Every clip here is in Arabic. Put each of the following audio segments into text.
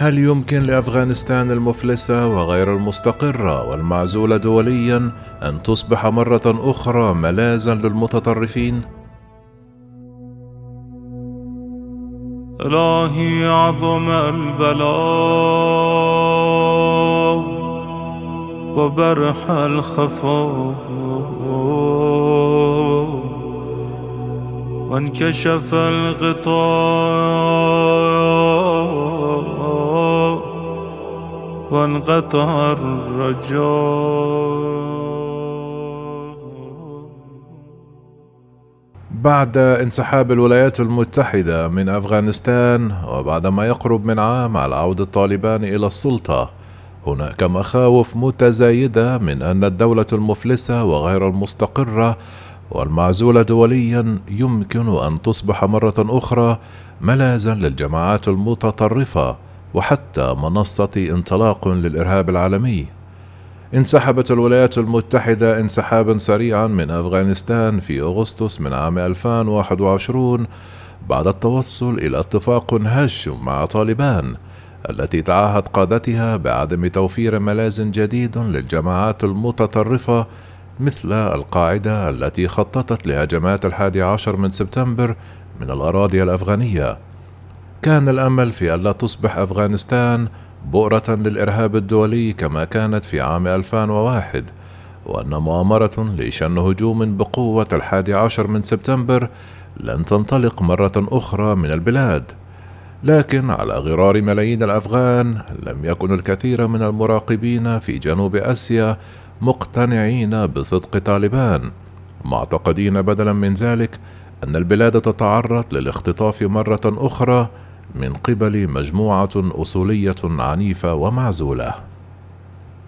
هل يمكن لأفغانستان المفلسة وغير المستقرة والمعزولة دوليا أن تصبح مرة أخرى ملاذا للمتطرفين؟ الهي عظم البلاء وبرح الخفاء وانكشف الغطاء وانقطع الرجاء بعد انسحاب الولايات المتحدة من أفغانستان وبعدما يقرب من عام على عودة طالبان إلى السلطة هناك مخاوف متزايدة من أن الدولة المفلسة وغير المستقرة والمعزولة دوليا يمكن أن تصبح مرة أخرى ملاذا للجماعات المتطرفة. وحتى منصة انطلاق للإرهاب العالمي. انسحبت الولايات المتحدة انسحابا سريعا من أفغانستان في أغسطس من عام 2021 بعد التوصل إلى اتفاق هش مع طالبان التي تعهد قادتها بعدم توفير ملاذ جديد للجماعات المتطرفة مثل القاعدة التي خططت لهجمات الحادي عشر من سبتمبر من الأراضي الأفغانية كان الأمل في ألا تصبح أفغانستان بؤرة للإرهاب الدولي كما كانت في عام 2001 وأن مؤامرة لشن هجوم بقوة الحادي عشر من سبتمبر لن تنطلق مرة أخرى من البلاد. لكن على غرار ملايين الأفغان لم يكن الكثير من المراقبين في جنوب آسيا مقتنعين بصدق طالبان. معتقدين بدلا من ذلك أن البلاد تتعرض للاختطاف مرة أخرى من قبل مجموعة أصولية عنيفة ومعزولة.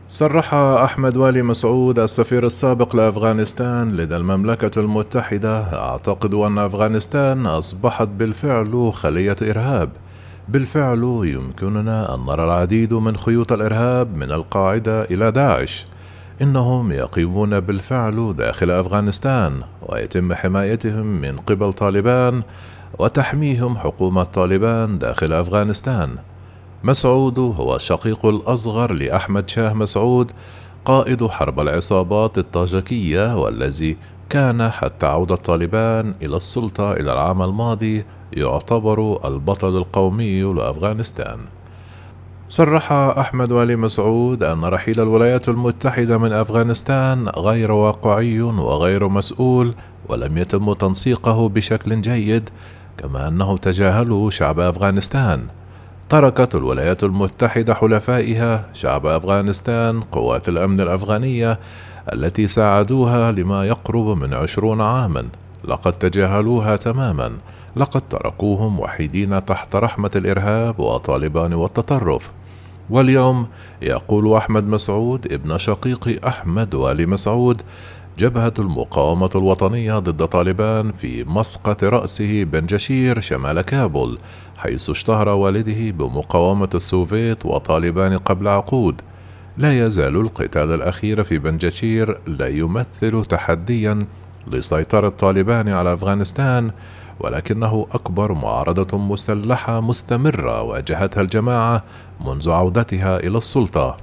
صرح أحمد والي مسعود السفير السابق لأفغانستان لدى المملكة المتحدة. أعتقد أن أفغانستان أصبحت بالفعل خلية إرهاب. بالفعل يمكننا أن نرى العديد من خيوط الإرهاب من القاعدة إلى داعش. إنهم يقيمون بالفعل داخل أفغانستان ويتم حمايتهم من قبل طالبان وتحميهم حكومة طالبان داخل أفغانستان. مسعود هو الشقيق الأصغر لأحمد شاه مسعود قائد حرب العصابات الطاجكية والذي كان حتى عودة طالبان إلى السلطة إلى العام الماضي يعتبر البطل القومي لأفغانستان. صرح أحمد والي مسعود أن رحيل الولايات المتحدة من أفغانستان غير واقعي وغير مسؤول ولم يتم تنسيقه بشكل جيد كما أنه تجاهله شعب أفغانستان. تركت الولايات المتحدة حلفائها شعب أفغانستان قوات الأمن الأفغانية التي ساعدوها لما يقرب من عشرون عاما. لقد تجاهلوها تماما. لقد تركوهم وحيدين تحت رحمة الإرهاب وطالبان والتطرف. واليوم يقول أحمد مسعود ابن شقيق أحمد والي مسعود جبهة المقاومة الوطنية ضد طالبان في مسقط رأسه بنجشير شمال كابول حيث اشتهر والده بمقاومة السوفيت وطالبان قبل عقود لا يزال القتال الأخير في بنجشير لا يمثل تحديا لسيطرة طالبان على أفغانستان ولكنه أكبر معارضة مسلحة مستمرة واجهتها الجماعة منذ عودتها إلى السلطة.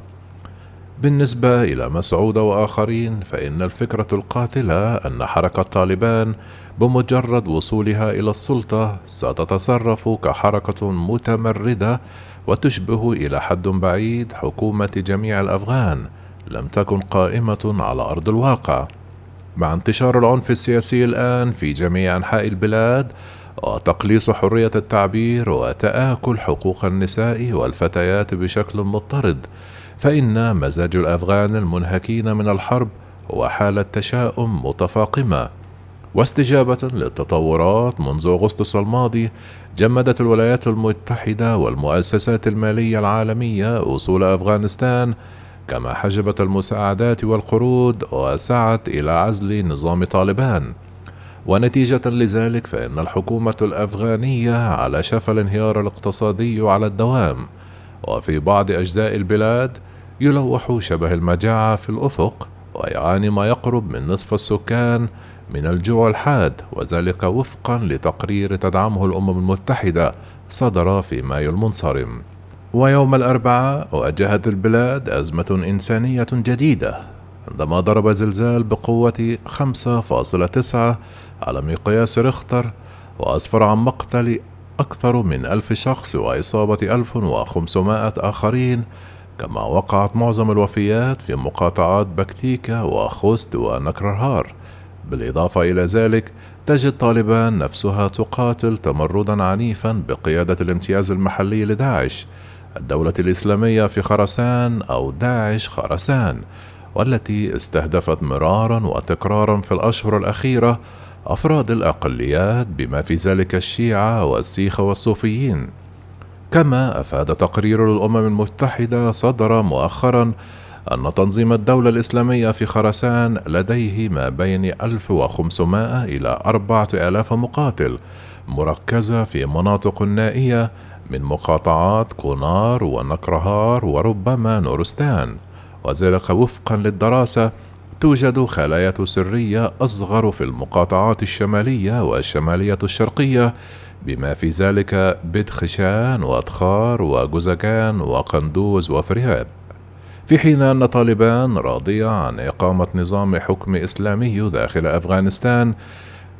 بالنسبة إلى مسعود وآخرين فإن الفكرة القاتلة أن حركة طالبان بمجرد وصولها إلى السلطة ستتصرف كحركة متمردة وتشبه إلى حد بعيد حكومة جميع الأفغان لم تكن قائمة على أرض الواقع. مع انتشار العنف السياسي الآن في جميع أنحاء البلاد وتقليص حرية التعبير وتآكل حقوق النساء والفتيات بشكل مضطرد فإن مزاج الأفغان المنهكين من الحرب هو حالة تشاؤم متفاقمة. واستجابة للتطورات منذ أغسطس الماضي جمدت الولايات المتحدة والمؤسسات المالية العالمية أصول أفغانستان كما حجبت المساعدات والقروض وسعت إلى عزل نظام طالبان. ونتيجة لذلك فإن الحكومة الأفغانية على شفا الانهيار الاقتصادي على الدوام. وفي بعض أجزاء البلاد يلوح شبه المجاعة في الأفق ويعاني ما يقرب من نصف السكان من الجوع الحاد وذلك وفقا لتقرير تدعمه الأمم المتحدة صدر في مايو المنصرم. ويوم الأربعاء واجهت البلاد أزمة إنسانية جديدة عندما ضرب زلزال بقوة 5.9 على مقياس ريختر وأسفر عن مقتل أكثر من ألف شخص وإصابة 1500 آخرين كما وقعت معظم الوفيات في مقاطعات بكتيكا وخوست ونكرهار. بالإضافة إلى ذلك تجد طالبان نفسها تقاتل تمردا عنيفا بقيادة الامتياز المحلي لداعش الدولة الإسلامية في خرسان أو داعش خرسان والتي استهدفت مرارا وتكرارا في الأشهر الأخيرة أفراد الأقليات بما في ذلك الشيعة والسيخ والصوفيين. كما أفاد تقرير الأمم المتحدة صدر مؤخرا أن تنظيم الدولة الإسلامية في خراسان لديه ما بين 1500 إلى 4000 مقاتل مركزة في مناطق نائية من مقاطعات كونار ونكرهار وربما نورستان. وذلك وفقا للدراسة توجد خلايا سرية أصغر في المقاطعات الشمالية والشمالية الشرقية بما في ذلك بدخشان وأدخار وجوزجان وقندوز وفرياب في حين أن طالبان راضية عن إقامة نظام حكم إسلامي داخل أفغانستان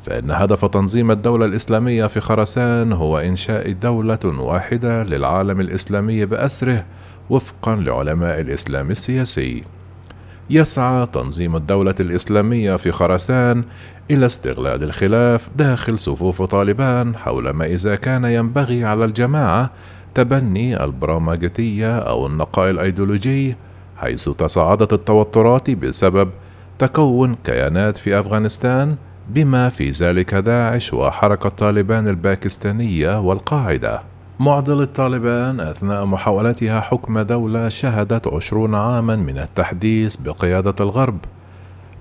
فإن هدف تنظيم الدولة الإسلامية في خراسان هو إنشاء دولة واحدة للعالم الإسلامي بأسره وفقا لعلماء الإسلام السياسي. يسعى تنظيم الدولة الإسلامية في خراسان إلى استغلال الخلاف داخل صفوف طالبان حول ما إذا كان ينبغي على الجماعة تبني البرامجتية أو النقاء الأيديولوجي حيث تصاعدت التوترات بسبب تكون كيانات في أفغانستان بما في ذلك داعش وحركة طالبان الباكستانية والقاعدة. معضلة طالبان أثناء محاولتها حكم دولة شهدت عشرون عاما من التحديث بقيادة الغرب.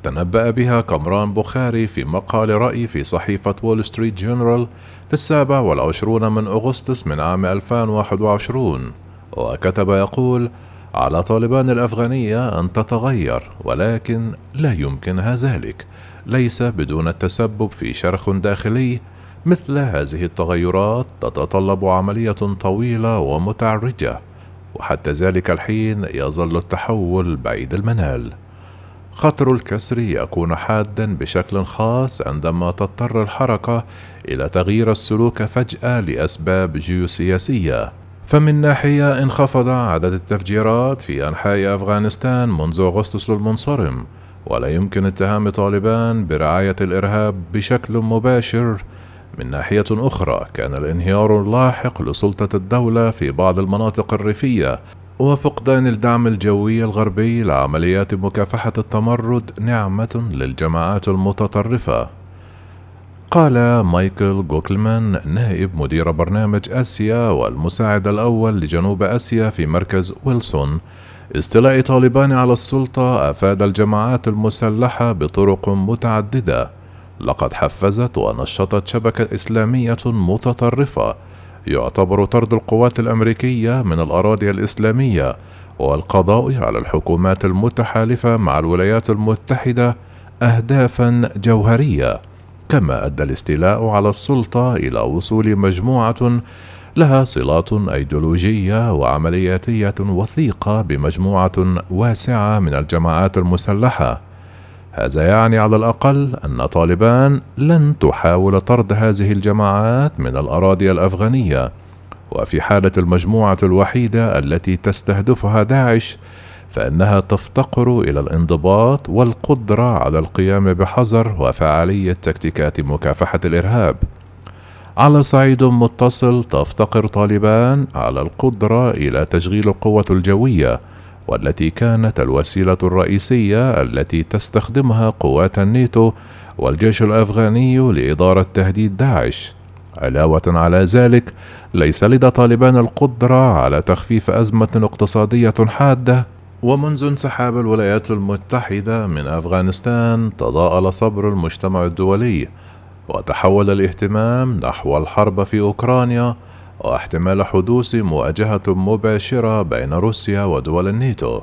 تنبأ بها كمران بخاري في مقال رأي في صحيفة وول ستريت جورنال في السابع والعشرون من أغسطس من عام 2021 وكتب يقول على طالبان الأفغانية أن تتغير ولكن لا يمكنها ذلك. ليس بدون التسبب في شرخ داخلي مثل هذه التغيرات تتطلب عملية طويلة ومتعرجة وحتى ذلك الحين يظل التحول بعيد المنال. خطر الكسر يكون حادا بشكل خاص عندما تضطر الحركة إلى تغيير السلوك فجأة لأسباب جيوسياسية. فمن ناحية انخفض عدد التفجيرات في أنحاء أفغانستان منذ أغسطس المنصرم ولا يمكن اتهام طالبان برعاية الإرهاب بشكل مباشر من ناحية أخرى كان الانهيار اللاحق لسلطة الدولة في بعض المناطق الريفية وفقدان الدعم الجوي الغربي لعمليات مكافحة التمرد نعمة للجماعات المتطرفة. قال مايكل جوكلمان نائب مدير برنامج آسيا والمساعد الأول لجنوب آسيا في مركز ويلسون. استيلاء طالبان على السلطة أفاد الجماعات المسلحة بطرق متعددة. لقد حفزت ونشطت شبكة إسلامية متطرفة. يعتبر طرد القوات الأمريكية من الأراضي الإسلامية والقضاء على الحكومات المتحالفة مع الولايات المتحدة أهدافا جوهرية. كما أدى الاستيلاء على السلطة إلى وصول مجموعة لها صلات أيديولوجية وعملياتية وثيقة بمجموعة واسعة من الجماعات المسلحة. هذا يعني على الأقل أن طالبان لن تحاول طرد هذه الجماعات من الأراضي الأفغانية وفي حالة المجموعة الوحيدة التي تستهدفها داعش فإنها تفتقر إلى الانضباط والقدرة على القيام بحذر وفعالية تكتيكات مكافحة الإرهاب. على صعيد متصل تفتقر طالبان على القدرة إلى تشغيل القوة الجوية والتي كانت الوسيلة الرئيسية التي تستخدمها قوات الناتو والجيش الأفغاني لإدارة تهديد داعش. علاوة على ذلك، ليس لدى طالبان القدرة على تخفيف أزمة اقتصادية حادة ومنذ انسحاب الولايات المتحدة من أفغانستان تضاءل صبر المجتمع الدولي وتحول الاهتمام نحو الحرب في أوكرانيا واحتمال حدوث مواجهة مباشرة بين روسيا ودول الناتو.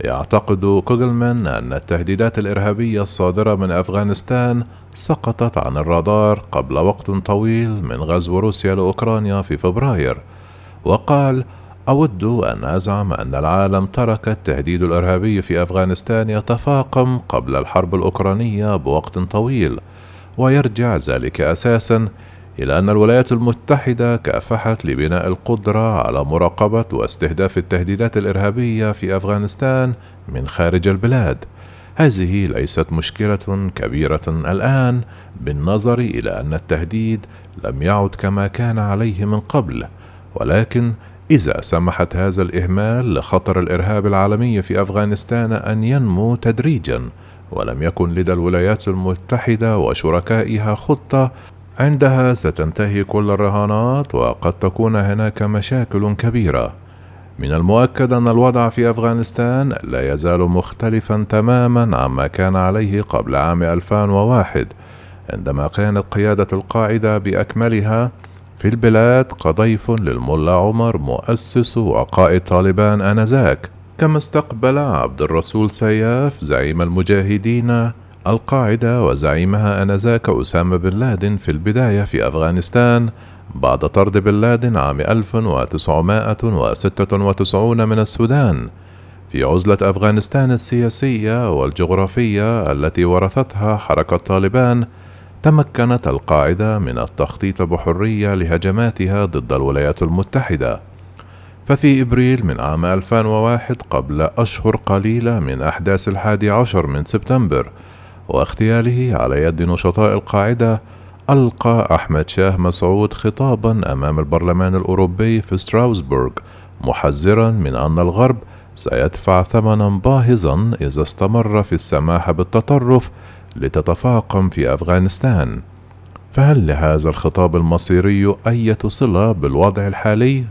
يعتقد كوغلمان أن التهديدات الإرهابية الصادرة من أفغانستان سقطت عن الرادار قبل وقت طويل من غزو روسيا لأوكرانيا في فبراير. وقال أود أن أزعم أن العالم ترك التهديد الإرهابي في أفغانستان يتفاقم قبل الحرب الأوكرانية بوقت طويل ويرجع ذلك أساسا إلى أن الولايات المتحدة كافحت لبناء القدرة على مراقبة واستهداف التهديدات الإرهابية في أفغانستان من خارج البلاد. هذه ليست مشكلة كبيرة الآن بالنظر إلى أن التهديد لم يعد كما كان عليه من قبل، ولكن إذا سمحت هذا الإهمال لخطر الإرهاب العالمي في أفغانستان أن ينمو تدريجًا، ولم يكن لدى الولايات المتحدة وشركائها خطة عندها ستنتهي كل الرهانات وقد تكون هناك مشاكل كبيرة. من المؤكد أن الوضع في أفغانستان لا يزال مختلفا تماما عما كان عليه قبل عام 2001 عندما كانت قيادة القاعدة بأكملها في البلاد كضيف للملا عمر مؤسس وقائد طالبان آنذاك. كما استقبل عبد الرسول سياف زعيم المجاهدين القاعدة وزعيمها آنذاك أسامة بن لادن في البداية في أفغانستان بعد طرد بن لادن عام 1996 من السودان في عزلة أفغانستان السياسية والجغرافية التي ورثتها حركة طالبان تمكنت القاعدة من التخطيط بحرية لهجماتها ضد الولايات المتحدة. ففي إبريل من عام 2001 قبل أشهر قليلة من أحداث الحادي عشر من سبتمبر واغتياله على يد نشطاء القاعدة ألقى أحمد شاه مسعود خطابا أمام البرلمان الأوروبي في ستراوسبورغ محذرا من أن الغرب سيدفع ثمنا باهظا إذا استمر في السماح بالتطرف لتتفاقم في أفغانستان فهل لهذا الخطاب المصيري أية صلة بالوضع الحالي؟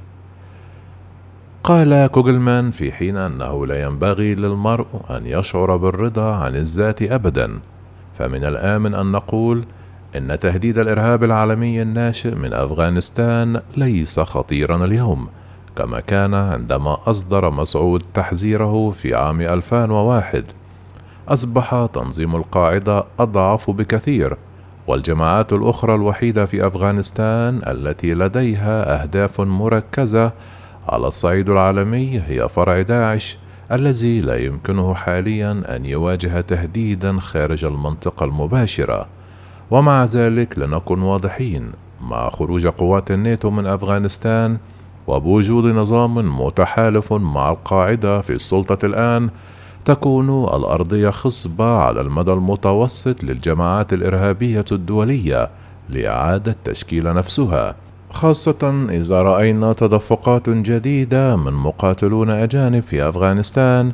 قال كوغلمان في حين أنه لا ينبغي للمرء أن يشعر بالرضا عن الذات أبدا. فمن الآمن أن نقول إن تهديد الإرهاب العالمي الناشئ من أفغانستان ليس خطيرا اليوم كما كان عندما أصدر مسعود تحذيره في عام 2001 أصبح تنظيم القاعدة أضعف بكثير والجماعات الأخرى الوحيدة في أفغانستان التي لديها أهداف مركزة على الصعيد العالمي هي فرع داعش الذي لا يمكنه حاليا أن يواجه تهديدا خارج المنطقة المباشرة. ومع ذلك لنكن واضحين مع خروج قوات الناتو من أفغانستان وبوجود نظام متحالف مع القاعدة في السلطة الآن تكون الأرضية خصبة على المدى المتوسط للجماعات الإرهابية الدولية لإعادة تشكيل نفسها. خاصة إذا رأينا تدفقات جديدة من مقاتلون أجانب في أفغانستان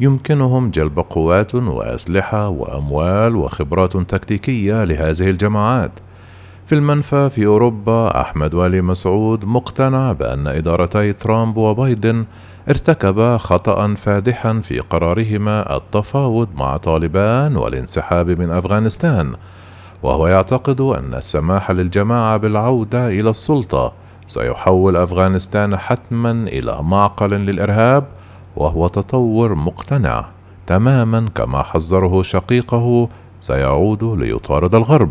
يمكنهم جلب قوات وأسلحة وأموال وخبرات تكتيكية لهذه الجماعات. في المنفى في أوروبا أحمد والي مسعود مقتنع بأن إدارتي ترامب وبايدن ارتكبا خطأ فادحا في قرارهما التفاوض مع طالبان والانسحاب من أفغانستان وهو يعتقد أن السماح للجماعة بالعودة إلى السلطة سيحول أفغانستان حتما إلى معقل للإرهاب وهو تطور مقتنع تماما كما حذره شقيقه سيعود ليطارد الغرب.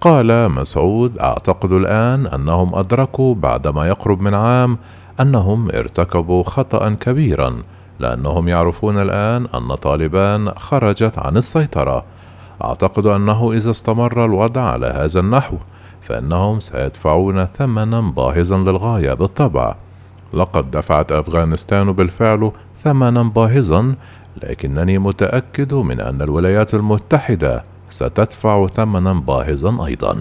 قال مسعود أعتقد الآن أنهم أدركوا بعدما يقرب من عام أنهم ارتكبوا خطأ كبيرا لأنهم يعرفون الآن أن طالبان خرجت عن السيطرة. أعتقد أنه إذا استمر الوضع على هذا النحو فإنهم سيدفعون ثمنا باهظا للغاية بالطبع. لقد دفعت أفغانستان بالفعل ثمنا باهظا لكنني متأكد من أن الولايات المتحدة ستدفع ثمنا باهظا أيضا.